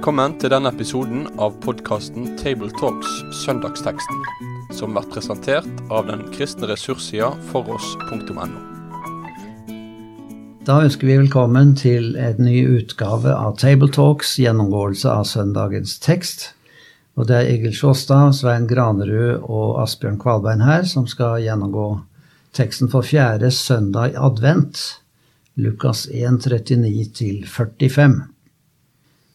Velkommen til denne episoden av podkasten Tabletalks Søndagsteksten, som blir presentert av den kristne ressurssida foross.no. Da ønsker vi velkommen til en ny utgave av Tabletalks, gjennomgåelse av søndagens tekst. Og det er Egil Sjåstad, Svein Granerud og Asbjørn Kvalbein her som skal gjennomgå teksten for fjerde søndag i advent, Lukas 1, 39 45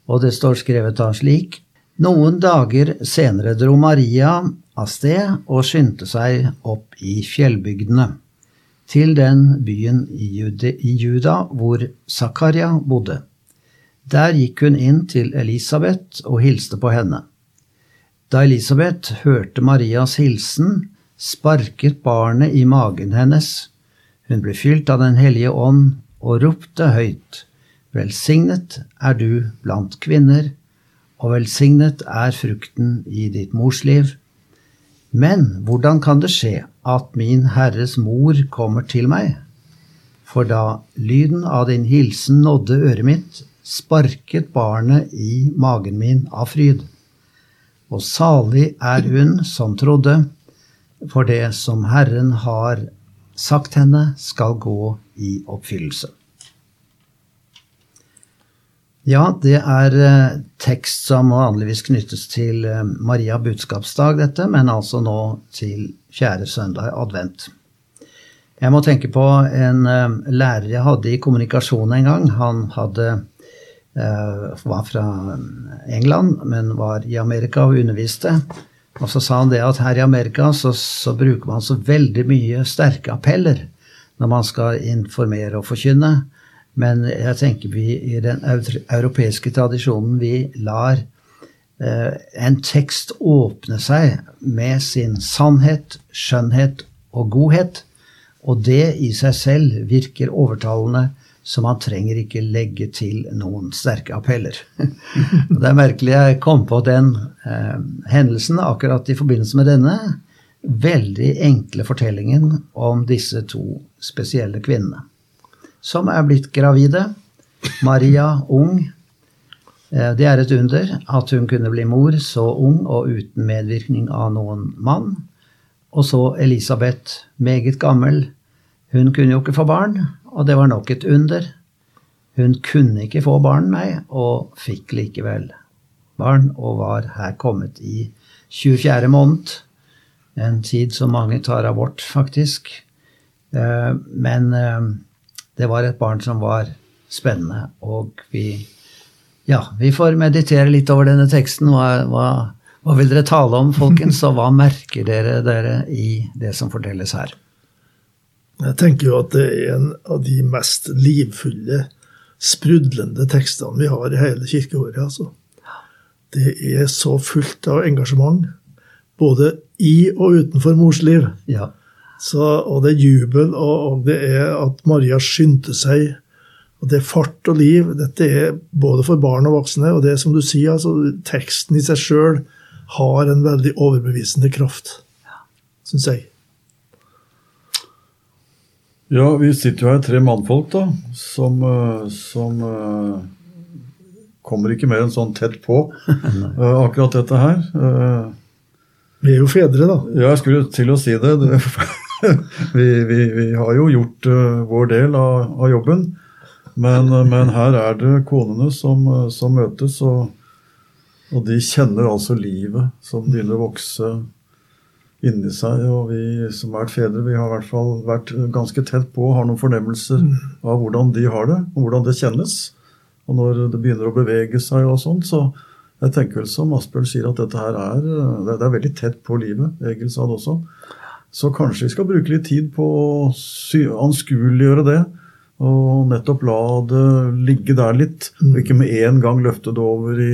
og det står skrevet da slik Noen dager senere dro Maria av sted og skyndte seg opp i fjellbygdene, til den byen i, Juda hvor Zakaria bodde. Der gikk hun inn til Elisabeth og hilste på henne. Da Elisabeth hørte Marias hilsen, sparket barnet i magen hennes. Hun ble fylt av Den hellige ånd og ropte høyt. Velsignet er du blant kvinner, og velsignet er frukten i ditt mors liv. Men hvordan kan det skje at min Herres mor kommer til meg? For da lyden av din hilsen nådde øret mitt, sparket barnet i magen min av fryd. Og salig er hun som trodde, for det som Herren har sagt henne, skal gå i oppfyllelse. Ja, det er eh, tekst som vanligvis knyttes til eh, Maria budskapsdag, dette, men altså nå til fjerde søndag advent. Jeg må tenke på en eh, lærer jeg hadde i kommunikasjon en gang. Han hadde, var fra England, men var i Amerika og underviste. Og så sa han det at her i Amerika så, så bruker man så veldig mye sterke appeller når man skal informere og forkynne. Men jeg tenker vi i den europeiske tradisjonen vi lar eh, en tekst åpne seg med sin sannhet, skjønnhet og godhet. Og det i seg selv virker overtalende, så man trenger ikke legge til noen sterke appeller. det er merkelig jeg kom på den eh, hendelsen akkurat i forbindelse med denne veldig enkle fortellingen om disse to spesielle kvinnene som er blitt gravide. Maria ung. Eh, det er et under at hun kunne bli mor så ung og uten medvirkning av noen mann. Og så Elisabeth, meget gammel. Hun kunne jo ikke få barn, og det var nok et under. Hun kunne ikke få barn, nei, og fikk likevel barn, og var her kommet i 24. måned. En tid som mange tar abort, faktisk. Eh, men eh, det var et barn som var spennende. Og vi, ja, vi får meditere litt over denne teksten. Hva, hva, hva vil dere tale om, folkens, og hva merker dere, dere i det som fortelles her? Jeg tenker jo at det er en av de mest livfulle, sprudlende tekstene vi har i hele kirkeåret. altså. Det er så fullt av engasjement, både i og utenfor mors liv. Ja. Så, og det er jubel, og, og, det er at Maria skyndte seg. Og det er fart og liv. Dette er både for barn og voksne. Og det er som du sier, altså, teksten i seg sjøl har en veldig overbevisende kraft, syns jeg. Ja, vi sitter jo her tre mannfolk, da, som, eh, som uh, kommer ikke mer enn sånn tett på uh, akkurat dette her. Uh, vi er jo fedre, da. Ja, jeg skulle til å si det. vi, vi, vi, har jo gjort uh, vår del av, av jobben. Men, uh, men, her er det konene som, uh, som møtes, og, og, de kjenner altså livet som begynner å vokse inni seg. Og vi som vært fedre, vi har i hvert fall vært ganske tett på og har noen fornemmelser mm. av hvordan de har det, og hvordan det kjennes. Og når det begynner å bevege seg og sånt, så jeg tenker vel som Asbjørn sier, at dette her er, det er veldig tett på livet. Egil sa det også. Så kanskje vi skal bruke litt tid på å anskueliggjøre det. Og nettopp la det ligge der litt, og ikke med en gang løfte det over i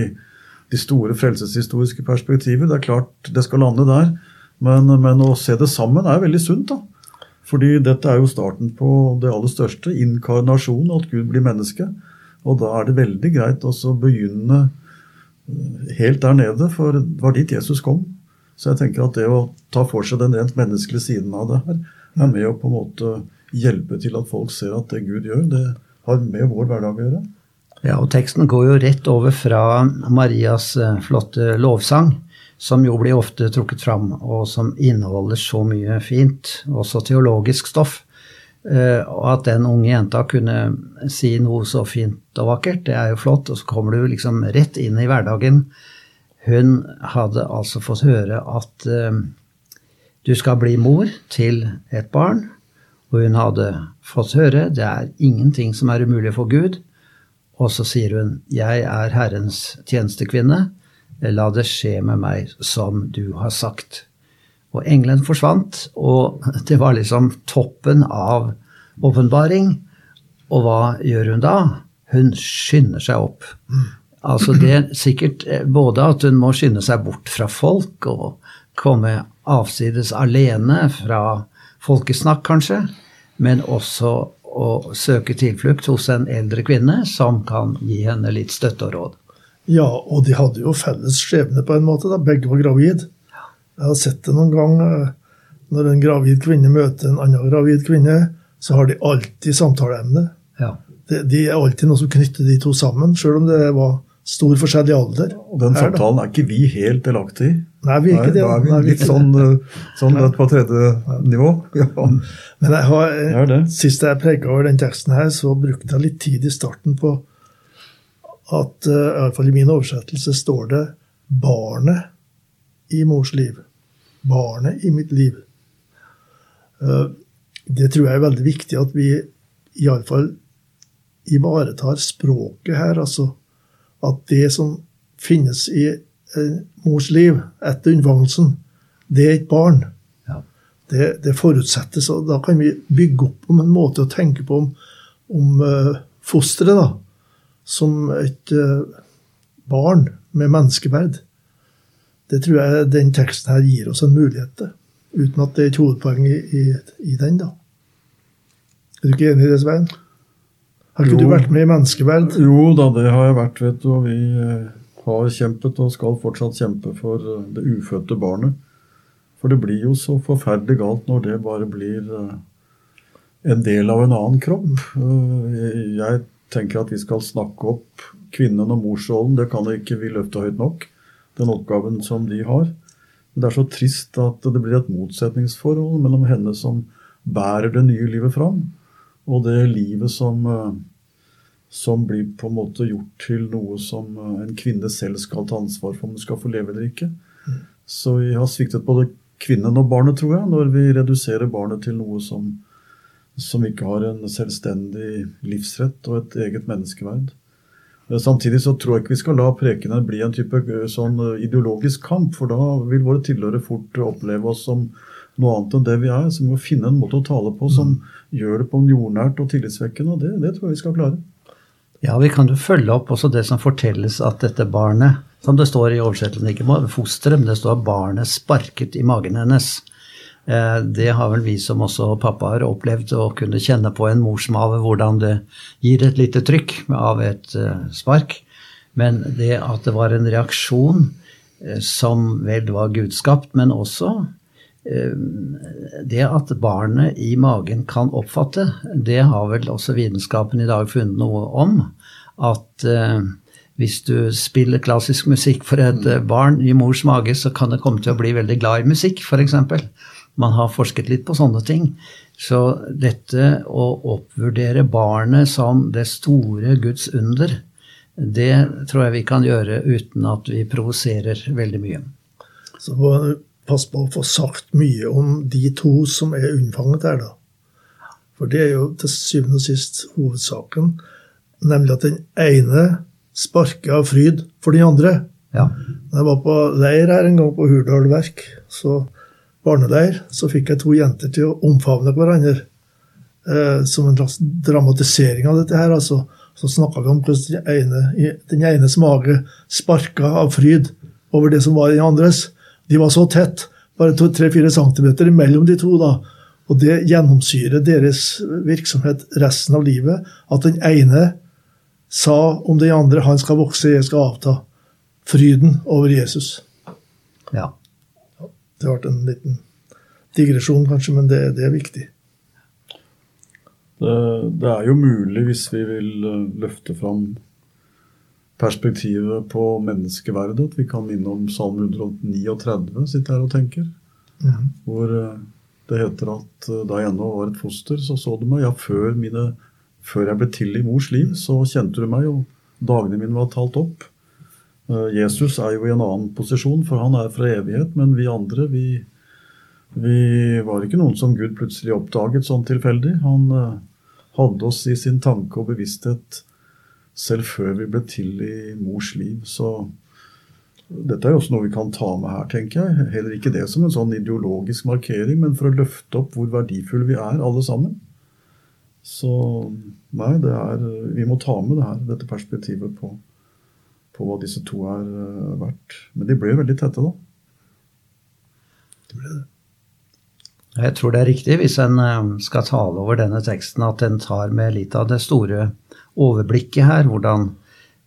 de store frelseshistoriske perspektiver. Det er klart det skal lande der, men, men å se det sammen er veldig sunt. da. Fordi dette er jo starten på det aller største, inkarnasjon, at Gud blir menneske. Og da er det veldig greit å begynne helt der nede, for det var dit Jesus kom. Så jeg tenker at det å ta for seg den rent menneskelige siden av det her, er med å på en måte hjelpe til at folk ser at det Gud gjør, det har med vår hverdag å gjøre. Ja, og teksten går jo rett over fra Marias eh, flotte lovsang, som jo blir ofte trukket fram, og som inneholder så mye fint, også teologisk stoff. Eh, og at den unge jenta kunne si noe så fint og vakkert, det er jo flott. Og så kommer du liksom rett inn i hverdagen. Hun hadde altså fått høre at uh, du skal bli mor til et barn. Og hun hadde fått høre det er ingenting som er umulig for Gud. Og så sier hun, 'Jeg er Herrens tjenestekvinne. La det skje med meg som du har sagt.' Og engelen forsvant, og det var liksom toppen av åpenbaring. Og hva gjør hun da? Hun skynder seg opp. Altså det er sikkert både at hun må skynde seg bort fra folk og komme avsides alene fra folkesnakk, kanskje, men også å søke tilflukt hos en eldre kvinne som kan gi henne litt støtte og råd. Ja, og de hadde jo felles skjebne på en måte. da Begge var gravid. Jeg har sett det noen gang eh, når en gravid kvinne møter en annen gravid kvinne, så har de alltid samtaleemne. Ja. De, de er alltid noe som knytter de to sammen, sjøl om det var stor forskjell i alder. Og den samtalen er ikke vi helt delaktig i. Nei, vi er ikke det. Da er vi Nei, vi litt sånn, eh, sånn på tredje nivå. Ja. Men jeg har, Det er det. sist jeg preka over den teksten her, så brukte jeg litt tid i starten på at uh, i hvert fall i min oversettelse står det 'barnet i mors liv'. Barnet i mitt liv. Eh, det tror jeg er veldig viktig at vi iallfall ivaretar språket her. Altså at det som finnes i eh, mors liv etter unnfangelsen, det er et barn. Ja. Det, det forutsettes, og da kan vi bygge opp om en måte å tenke på om, om eh, fosteret da, som et eh, barn med menneskeverd. Det tror jeg den teksten her gir oss en mulighet til, uten at det er et hovedpoeng i, i, i den. da. Er du ikke enig i det, Svein? Har ikke Jo. du vært med i Menneskeverd? Jo da, det har jeg vært, vet du. Og vi eh, har kjempet og skal fortsatt kjempe for eh, det ufødte barnet. For det blir jo så forferdelig galt når det bare blir eh, en del av en annen kropp. Jeg tenker at vi skal snakke opp kvinnen og morsrollen. Det kan ikke vi løfte høyt nok. Den oppgaven som de har. Men det er så trist at det blir et motsetningsforhold mellom henne som bærer det nye livet fram, og det livet som eh, som blir på en måte gjort til noe som eh, en kvinne selv skal ta ansvar for om hun skal få leve eller ikke. Så vi har sviktet både kvinnen og barnet, tror jeg, når vi reduserer barnet til noe som, som ikke har en selvstendig livsrett og et eget menneskeverd. Eh, Samtidig så tror jeg ikke vi skal la prekene bli en type sånn ideologisk kamp, for da vil våre tilhørere fort oppleve oss som noe annet enn det vi er. Så vi må finne en måte å tale på som gjør det på en jordnært og tillitsvekkende, og det, det tror jeg vi skal klare. Ja, vi kan jo følge opp også det som fortelles at dette barnet, som det står i oversettelsen, ikke fosteret, men det står at barnet sparket i magen hennes. Eh, Det har vel vi som også pappa har opplevd å kunne kjenne på en morsmave, hvordan det gir et lite trykk av et eh, spark. Men det at det var en reaksjon eh, som vel var gudskapt, men også det at barnet i magen kan oppfatte, det har vel også vitenskapen i dag funnet noe om. At eh, hvis du spiller klassisk musikk for et eh, barn i mors mage, så kan det komme til å bli veldig glad i musikk, f.eks. Man har forsket litt på sånne ting. Så dette å oppvurdere barnet som det store Guds under, det tror jeg vi kan gjøre uten at vi provoserer veldig mye. Så passe på å få sagt mye om de to som er unnfanget her, da. For det er jo til syvende og sist hovedsaken, nemlig at den ene sparker av fryd for den andre. Ja. Når jeg var på leir her en gang på Hurdal verk, så barneleir, så fikk jeg to jenter til å omfavne hverandre. Eh, som en slags dramatisering av dette her. altså. Så snakka vi om hvordan den, den enes mage sparka av fryd over det som var den andres. De var så tett, bare tre-fire centimeter mellom de to. da, Og det gjennomsyrer deres virksomhet resten av livet. At den ene sa om den andre 'han skal vokse, jeg skal avta'. Fryden over Jesus. ja. Det ble en liten digresjon, kanskje, men det, det er viktig. Det, det er jo mulig, hvis vi vil eh, løfte fram perspektivet på menneskeverdet. At Vi kan minne om Salme 139, sitter her og tenker. Hvor eh, det heter at eh, da jeg ennå var et foster, så så du meg. Ja, før, mine, før jeg ble til i mors liv, så kjente du meg, og dagene mine var talt opp. Eh, Jesus er jo i en annen posisjon, for han er fra evighet, men vi andre, vi, vi var ikke noen som Gud plutselig oppdaget sånn tilfeldig. Han hadde oss i sin tanke og bevissthet selv før vi ble til i mors liv. Så dette er jo også noe vi kan ta med her, tenker jeg. Heller ikke det som en sånn ideologisk markering, men for å løfte opp hvor verdifulle vi er, alle sammen. Så nei, er, vi må ta med det her, dette perspektivet på, på hva disse to er uh, verdt. Men de ble veldig tette, da. Det ble det. Jeg tror det er riktig hvis en eh, skal tale over denne teksten, at en tar med litt av det store overblikket her. Hvordan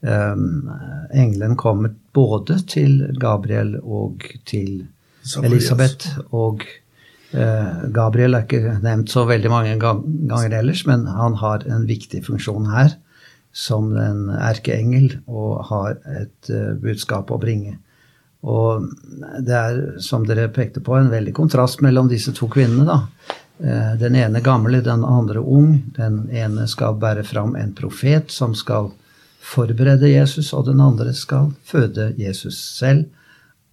um, engelen kommer både til Gabriel og til Elisabeth. Og uh, Gabriel er ikke nevnt så veldig mange ganger ellers, men han har en viktig funksjon her som en erkeengel og har et uh, budskap å bringe. Og det er, som dere pekte på, en veldig kontrast mellom disse to kvinnene. da. Eh, den ene gamle, den andre ung. Den ene skal bære fram en profet som skal forberede Jesus, og den andre skal føde Jesus selv.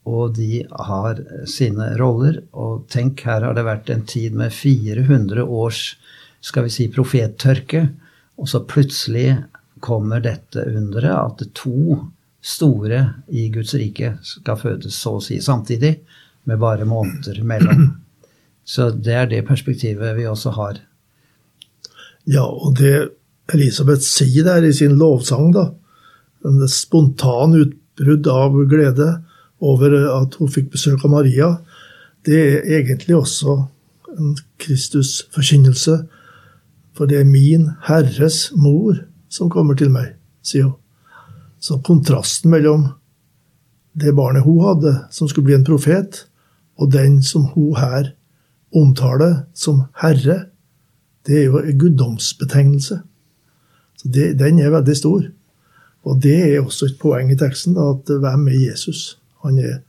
Og de har sine roller. Og tenk, her har det vært en tid med 400 års skal vi si, profettørke, og så plutselig kommer dette underet at to store i Guds rike skal fødes så å si samtidig, med bare måneder mellom. Så det er det perspektivet vi også har. Ja, og det Elisabeth sier der i sin lovsang, da, en spontan utbrudd av glede over at hun fikk besøk av Maria, det er egentlig også en Kristus-forkynnelse. For det er min Herres mor som kommer til meg, sier hun. Så kontrasten mellom det barnet hun hadde, som skulle bli en profet, og den som hun her omtaler som herre, det er jo en guddomsbetegnelse. Så det, Den er veldig stor. Og det er også et poeng i teksten, at hvem er Jesus? Han er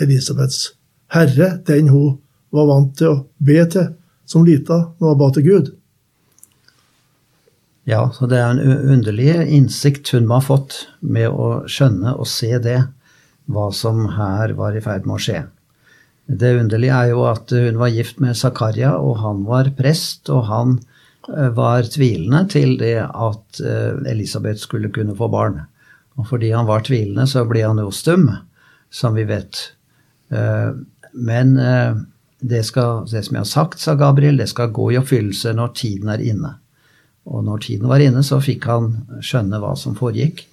Elisabeths herre, den hun var vant til å be til som lita når hun ba til Gud. Ja, så det er en underlig innsikt hun må ha fått med å skjønne og se det, hva som her var i ferd med å skje. Det underlige er jo at hun var gift med Zakaria, og han var prest, og han eh, var tvilende til det at eh, Elisabeth skulle kunne få barn. Og fordi han var tvilende, så ble han jo stum, som vi vet. Eh, men det, skal, det som jeg har sagt, sa Gabriel, det skal gå i oppfyllelse når tiden er inne. Og når tiden var inne, så fikk han skjønne hva som foregikk.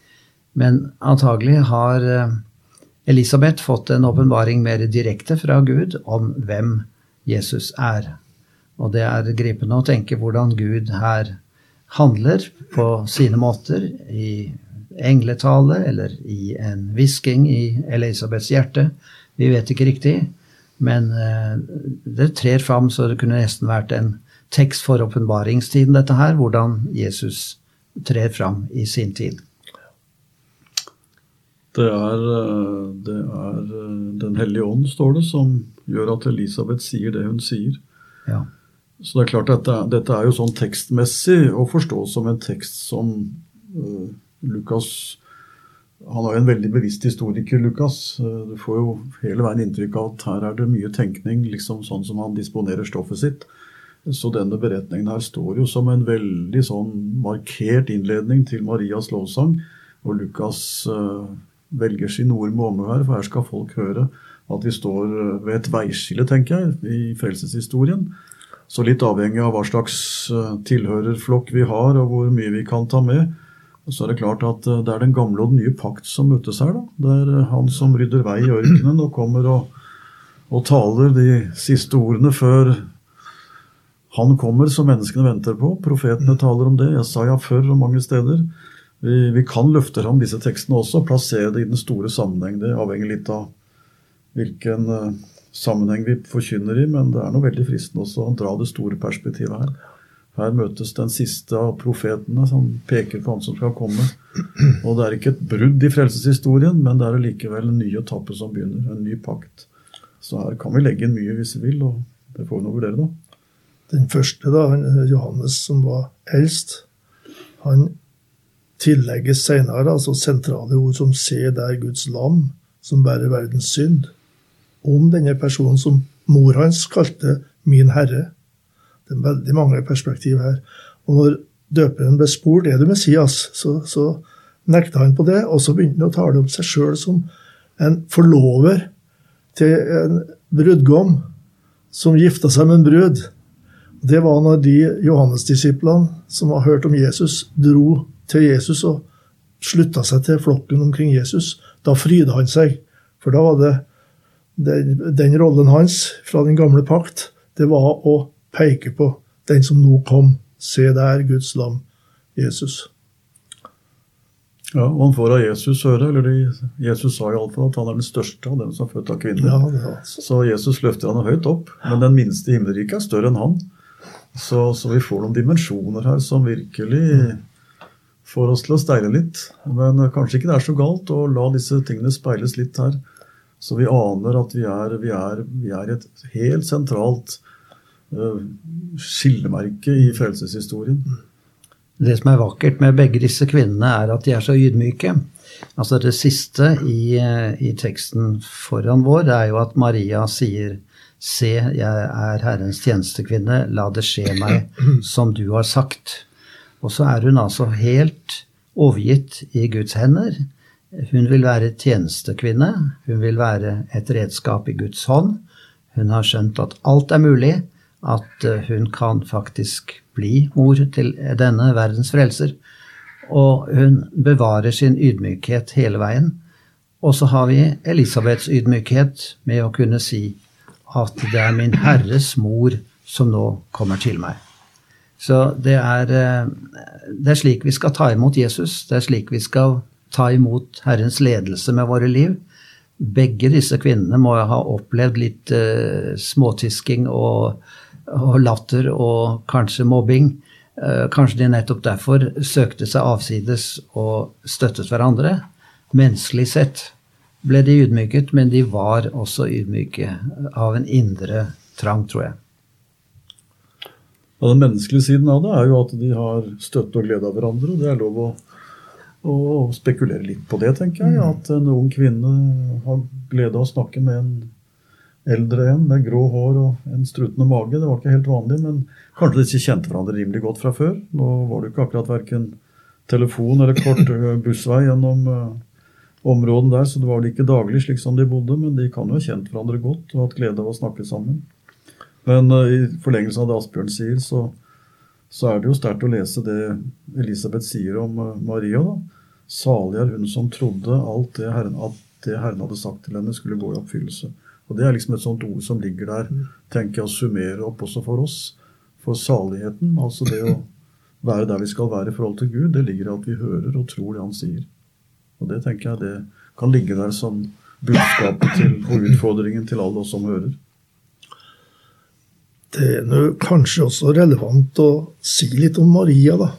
Men antagelig har Elisabeth fått en åpenbaring mer direkte fra Gud om hvem Jesus er. Og det er gripende å tenke hvordan Gud her handler på sine måter, i engletale eller i en hvisking i Elisabeths hjerte. Vi vet ikke riktig, men eh, det trer fram så det kunne nesten vært en tekst for åpenbaringstiden, dette her. Hvordan Jesus trer fram i sin tid. Det er, eh, det er, eh, Den hellige ånd, står det, som gjør at Elisabeth sier det hun sier. Ja. Så det er klart dette, dette er jo sånn tekstmessig å forstå som en tekst som uh, Lukas Han er jo en veldig bevisst historiker, Lukas. Du får jo hele veien inntrykk av at her er det mye tenkning, liksom sånn som han disponerer stoffet sitt. Så denne beretningen her står jo som en veldig sånn markert innledning til Marias lovsang. Og Lukas uh, velger sin ord med omhu her, for her skal folk høre at vi står eh, ved et veiskille, tenker jeg, i frelseshistorien. Så litt avhengig av hva slags uh, tilhørerflokk vi har, og hvor mye vi kan ta med, så er det klart at uh, det er den gamle og den nye pakt som møtes her. da. Det er han som rydder vei i ørkenen og kommer og, og taler de siste ordene før han kommer som menneskene venter på. Profetene taler om det. Jeg sa ja før og mange steder. Vi, vi, kan løfte fram disse tekstene også, plassere det i den store sammenheng. Det avhenger litt av hvilken uh, sammenheng vi forkynner i, men det er noe veldig fristende også å dra det store perspektivet her. Her møtes den siste av profetene som peker på han som skal komme. Og det er ikke et brudd i frelseshistorien, men det er likevel en ny etappe som begynner. En ny pakt. Så her kan vi legge inn mye hvis vi vil, og det får vi nå vurdere, da. Den første, da, Johannes, som var eldst, han tillegges senere altså sentrale ord som 'se der Guds lam', som bærer verdens synd, om denne personen som mor hans kalte 'min herre'. Det er veldig mange perspektiv her. Og når døperen ble spurt er du Messias, så, så nekta han på det, og så begynte han å tale om seg sjøl som en forlover til en brudgom som gifta seg med en brud. Det var når de Johannes-disiplene som har hørt om Jesus, dro til Jesus og slutta seg til flokken omkring Jesus. Da fryda han seg, for da var det den, den rollen hans fra den gamle pakt, det var å peke på den som nå kom. Se der, Guds lam, Jesus. Ja, og han får av Jesus høre, eller de, Jesus sa iallfall at han er den største av dem som er født av kvinner. Ja, det altså. Så Jesus løfter han høyt opp, men den minste i himmelriket er større enn han. Så, så, vi får noen dimensjoner her som virkelig får oss til å steile litt. Men kanskje ikke det er så galt å la disse tingene speiles litt her. Så vi aner at vi er, vi er, vi er et helt sentralt uh, skillemerke i frelseshistorien. Det som er vakkert med begge disse kvinnene, er at de er så ydmyke. Altså Det siste i, i teksten foran vår er jo at Maria sier Se, jeg er Herrens tjenestekvinne, la det skje meg som du har sagt. Og så er hun altså helt overgitt i Guds hender. Hun vil være tjenestekvinne. Hun vil være et redskap i Guds hånd. Hun har skjønt at alt er mulig, at eh, hun kan faktisk bli mor til denne verdens frelser. Og hun bevarer sin ydmykhet hele veien. Og så har vi Elisabeths ydmykhet med å kunne si at det er min Herres mor som nå kommer til meg. Så det er, eh, det er slik vi skal ta imot Jesus. Det er slik vi skal ta imot Herrens ledelse med våre liv. Begge disse kvinnene må ha opplevd litt uh, småtisking og, og, latter og kanskje mobbing. Uh, kanskje de nettopp derfor søkte seg avsides og støttet hverandre. Menneskelig sett ble de ydmyket, men de var også ydmyke av en indre trang, tror jeg. Og Den menneskelige siden av det er jo at de har støtte og glede av hverandre. og Det er lov å, å spekulere litt på det, tenker jeg. Mm. At en ung kvinne har glede av å snakke med en eldre en med grå hår og en strutende mage. Det var ikke helt vanlig, men kanskje de ikke kjente hverandre rimelig godt fra før. Nå var det jo ikke akkurat verken telefon eller kort bussvei gjennom uh, området der, så det var vel ikke daglig slik som de bodde, men de kan jo ha kjent hverandre godt og hatt glede av å snakke sammen. Men uh, i forlengelsen av det Asbjørn sier, så, så er det jo sterkt å lese det Elisabeth sier om uh, Maria. da. Salig er hun som trodde alt det Herren, at det Herren hadde sagt til henne, skulle gå i oppfyllelse. Og Det er liksom et sånt ord som ligger der, tenker jeg, å summere opp også for oss. For saligheten, altså det å være der vi skal være i forhold til Gud, det ligger i at vi hører og tror det Han sier. Og det tenker jeg det kan ligge der som budskapet til og utfordringen til alle oss som hører. Det er kanskje også relevant å si litt om Maria da,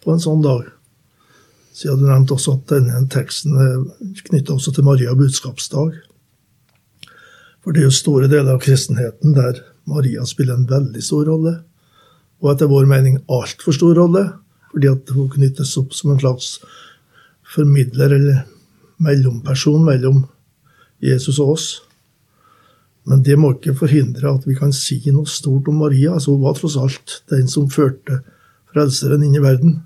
på en sånn dag. Siden du nevnte også at denne teksten er knytta også til Maria budskapsdag. For det er jo store deler av kristenheten der Maria spiller en veldig stor rolle. Og etter vår mening altfor stor rolle, fordi at hun knyttes opp som en slags formidler eller mellomperson mellom Jesus og oss. Men det må ikke forhindre at vi kan si noe stort om Maria. Altså, hun var tross alt den som førte Frelseren inn i verden.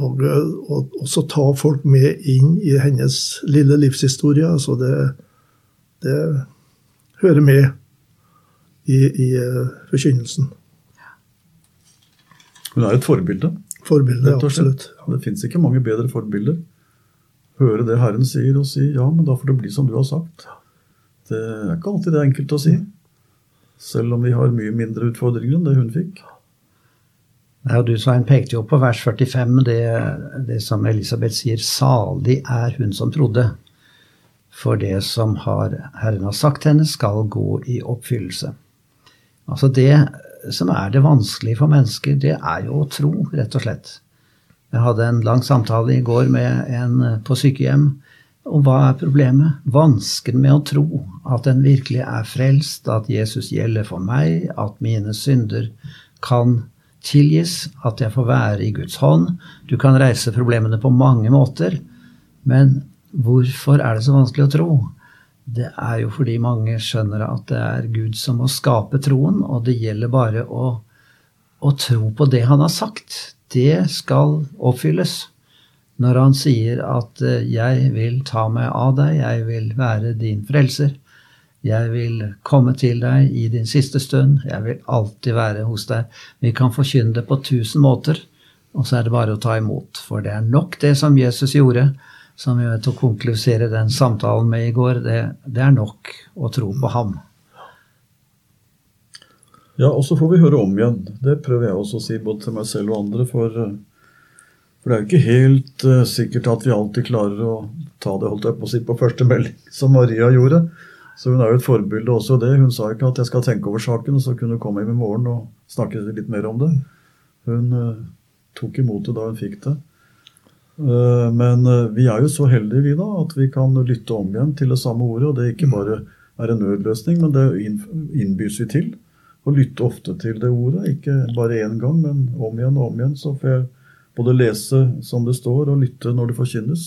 Og, og også ta folk med inn i hennes lille livshistorie. Altså det, det hører med i, i uh, forkynnelsen. Hun er et forbilde. Forbilde, absolutt. Det fins ikke mange bedre forbilder. Høre det Herren sier, og si ja, men da får det bli som du har sagt. Det er ikke alltid det er enkelt å si. Selv om vi har mye mindre utfordringer enn det hun fikk. Ja, du Svein, pekte jo på vers 45, det, det som Elisabeth sier. Salig er hun som trodde. For det som har, Herren har sagt henne, skal gå i oppfyllelse. Altså det som er det vanskelige for mennesker, det er jo å tro, rett og slett. Jeg hadde en lang samtale i går med en på sykehjem. Og hva er problemet? Vansken med å tro at en virkelig er frelst, at Jesus gjelder for meg, at mine synder kan tilgis, at jeg får være i Guds hånd. Du kan reise problemene på mange måter, men hvorfor er det så vanskelig å tro? Det er jo fordi mange skjønner at det er Gud som må skape troen, og det gjelder bare å, å tro på det han har sagt. Det skal oppfylles. Når han sier at eh, 'jeg vil ta meg av deg, jeg vil være din frelser', 'jeg vil komme til deg i din siste stund', 'jeg vil alltid være hos deg'. Vi kan forkynne det på tusen måter, og så er det bare å ta imot. For det er nok det som Jesus gjorde som vi vet å konklusere den samtalen med i går, det, det er nok å tro på ham. Ja, og så får vi høre om igjen. Det prøver jeg også å si både til meg selv og andre. For, eh, for det er jo ikke helt uh, sikkert at vi alltid klarer å ta det holdt jeg på å si, på første melding, som Maria gjorde. Så hun er jo et forbilde også det. Hun sa ikke at jeg skal tenke over saken, og så kunne hun komme hjem i morgen og snakke litt mer om det. Hun uh, tok imot det da hun fikk det. Uh, men vi er jo så heldige vi da, at vi kan lytte om igjen til det samme ordet. Og det ikke bare er en nødløsning, men det innbys vi til. Å lytte ofte til det ordet. Ikke bare én gang, men om igjen og om igjen. Så får jeg både lese som det står, og lytte når det forkynnes.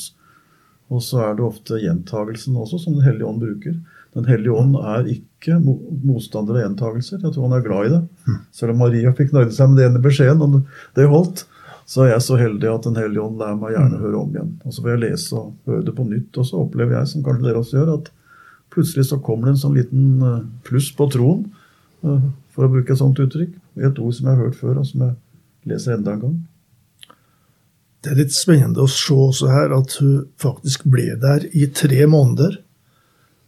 Og så er det ofte gjentagelsen også, som Den hellige ånd bruker. Den hellige ånd er ikke motstander av gjentagelser. Jeg tror han er glad i det. Mm. Selv om Maria fikk nøye seg med den ene beskjeden, og det holdt så er jeg så heldig at Den hellige ånd lærer meg gjerne å høre om igjen. Og så får jeg lese og høre det på nytt. Og så opplever jeg, som kanskje dere også gjør, at plutselig så kommer det en sånn liten eh, pluss på troen, eh, for å bruke et sånt uttrykk. i Et ord som jeg har hørt før, og som jeg leser enda en gang. Det er litt spennende å se også her at hun faktisk ble der i tre måneder.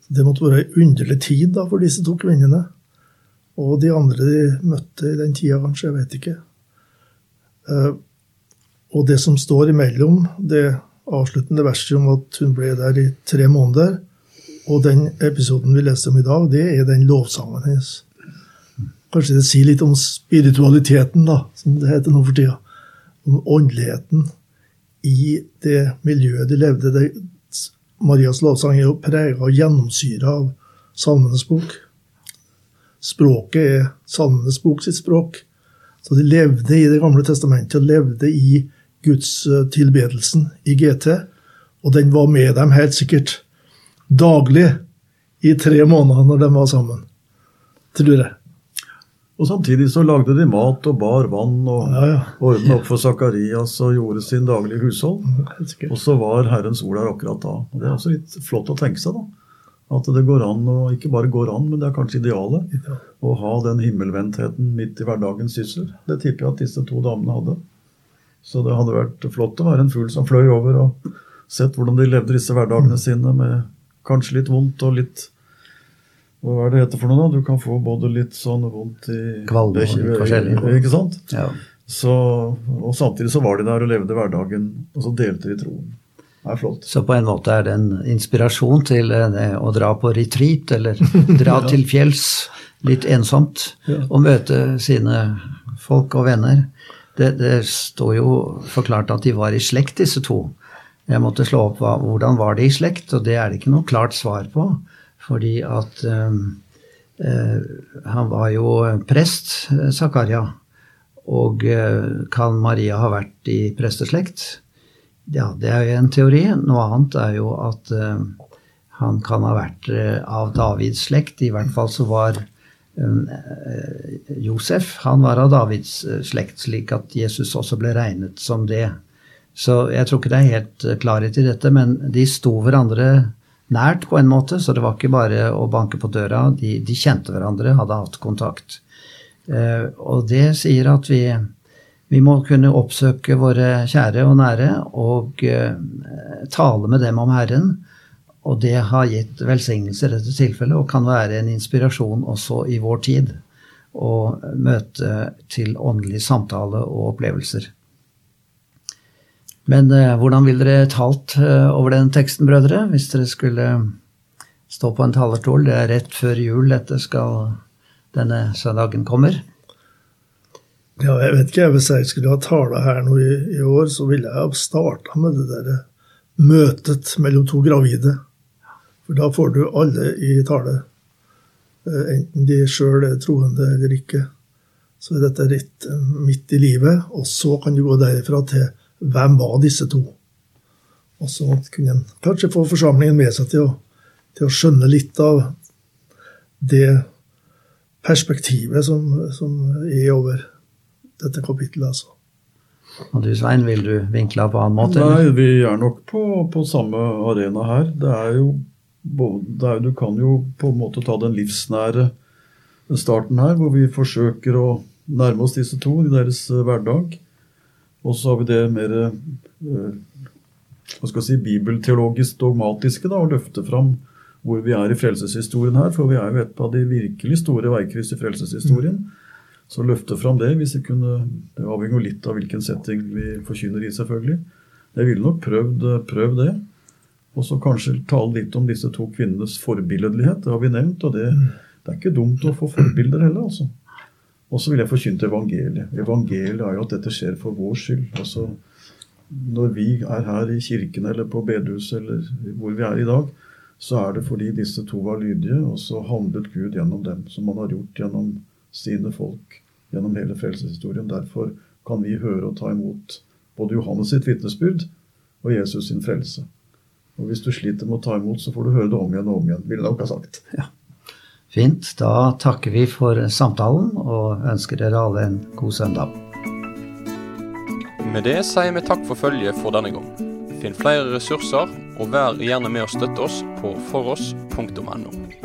Det måtte være en underlig tid da for disse to kvinnene. Og de andre de møtte i den tida, kanskje. Jeg vet ikke. Eh, og det som står imellom, det avsluttende verset om at hun ble der i tre måneder, og den episoden vi leste om i dag, det er den lovsangen hennes. Kanskje det sier litt om spiritualiteten, da, som det heter nå for tida. Om åndeligheten i det miljøet de levde. Det, Marias lovsang er jo prega og gjennomsyra av Salmenes bok. Språket er Salmenes bok sitt språk. Så de levde i Det gamle testamentet, levde i gudstilbedelsen i GT. Og den var med dem helt sikkert daglig i tre måneder når de var sammen. Tror jeg. Og samtidig så lagde de mat og bar vann og ja, ja. ordna opp for Sakarias og gjorde sin daglige hushold. Og så var Herrens ord der akkurat da. Og Det er også litt flott å tenke seg, da. At det går an, og ikke bare går an, men det er kanskje idealet, å ha den himmelvendtheten midt i hverdagens sysler. Det tipper jeg at disse to damene hadde. Så det hadde vært flott å være en fugl som fløy over og sett hvordan de levde disse hverdagene sine med kanskje litt vondt og litt Hva er det heter for noe, da? Du kan få både litt sånn vondt i Kvalme og forskjellig. Ikke sant? Ja. Så, og samtidig så var de der og levde hverdagen, og så delte de troen. Det er flott. Så på en måte er det en inspirasjon til eh, å dra på retreat, eller dra ja. til fjells litt ensomt, ja. og møte sine folk og venner. Det, det, står jo forklart at de var i slekt, disse to. Jeg måtte slå opp hva, hvordan var de i slekt, og det er det ikke noe klart svar på. Fordi at um, uh, han var jo prest, Zakaria. Og eh, kan Maria ha vært i presteslekt? Ja, det er jo en teori. Noe annet er jo at eh, han kan ha vært av Davids slekt. I hvert fall så var Eh, Josef han var av Davids eh, slekt, slik at Jesus også ble regnet som det. Så jeg tror ikke det er helt eh, klarhet i dette, men de sto hverandre nært på en måte, så det var ikke bare å banke på døra. De, de kjente hverandre, hadde hatt kontakt. Og det sier at vi, vi må kunne oppsøke våre kjære og nære og tale med dem om Herren og det har gitt velsignelse i dette tilfellet, og kan være en inspirasjon også i vår tid. Å møte til åndelig samtale og opplevelser. Men eh, hvordan ville dere talt eh, over den teksten, brødre, hvis dere skulle stå på en talerstol? Det er rett før jul dette skal, denne søndagen kommer. Ja, jeg vet ikke. Hvis jeg skulle ha tala her nå i, i, år, så ville jeg ha starta med det der møtet mellom to gravide. For da får du alle i tale. Eh, enten de sjøl er troende eller ikke. Så er dette rett midt i livet. Og så kan du gå derifra til hvem var disse to? Og så kunne en kanskje få forsamlingen med seg til å, til å skjønne litt av det perspektivet som, som er over dette kapittelet. altså. Og du Svein, vil du vinkle på annen måte? Nei, vi er nok på, på samme arena her. Det er jo det er, Du kan jo på en måte ta den livsnære starten her, hvor vi forsøker å nærme oss disse to i deres eh, hverdag. Og så har vi det mer eh, hva skal jeg si, bibelteologisk dogmatiske, da, å løfte fram hvor vi er i frelseshistorien her. For vi er jo et av de virkelig store veikryss i frelseshistorien. Mm. Så løfte fram det, hvis vi kunne Det avhenger jo litt av hvilken setting vi forkynner i, selvfølgelig. Jeg ville nok prøvd, prøvd det. Og så kanskje tale litt om disse to kvinnenes forbilledlighet. Det har vi nevnt, og det, det er ikke dumt å få forbilder heller, altså. Og så vil jeg forkynne evangeliet. Evangeliet er jo at dette skjer for vår skyld. altså Når vi er her i kirken eller på bedehuset eller hvor vi er i dag, så er det fordi disse to var lydige, og så handlet Gud gjennom dem, som han har gjort gjennom sine folk gjennom hele frelseshistorien. Derfor kan vi høre og ta imot både Johannes sitt vitnesbyrd og Jesus sin frelse. Og Hvis du sliter med å ta imot, så får du høre det om igjen og om igjen. ville jeg nok ha sagt. Ja. Fint. Da takker vi for samtalen og ønsker dere alle en god søndag. Med det sier vi takk for følget for denne gang. Finn flere ressurser, og vær gjerne med å støtte oss på foross.no.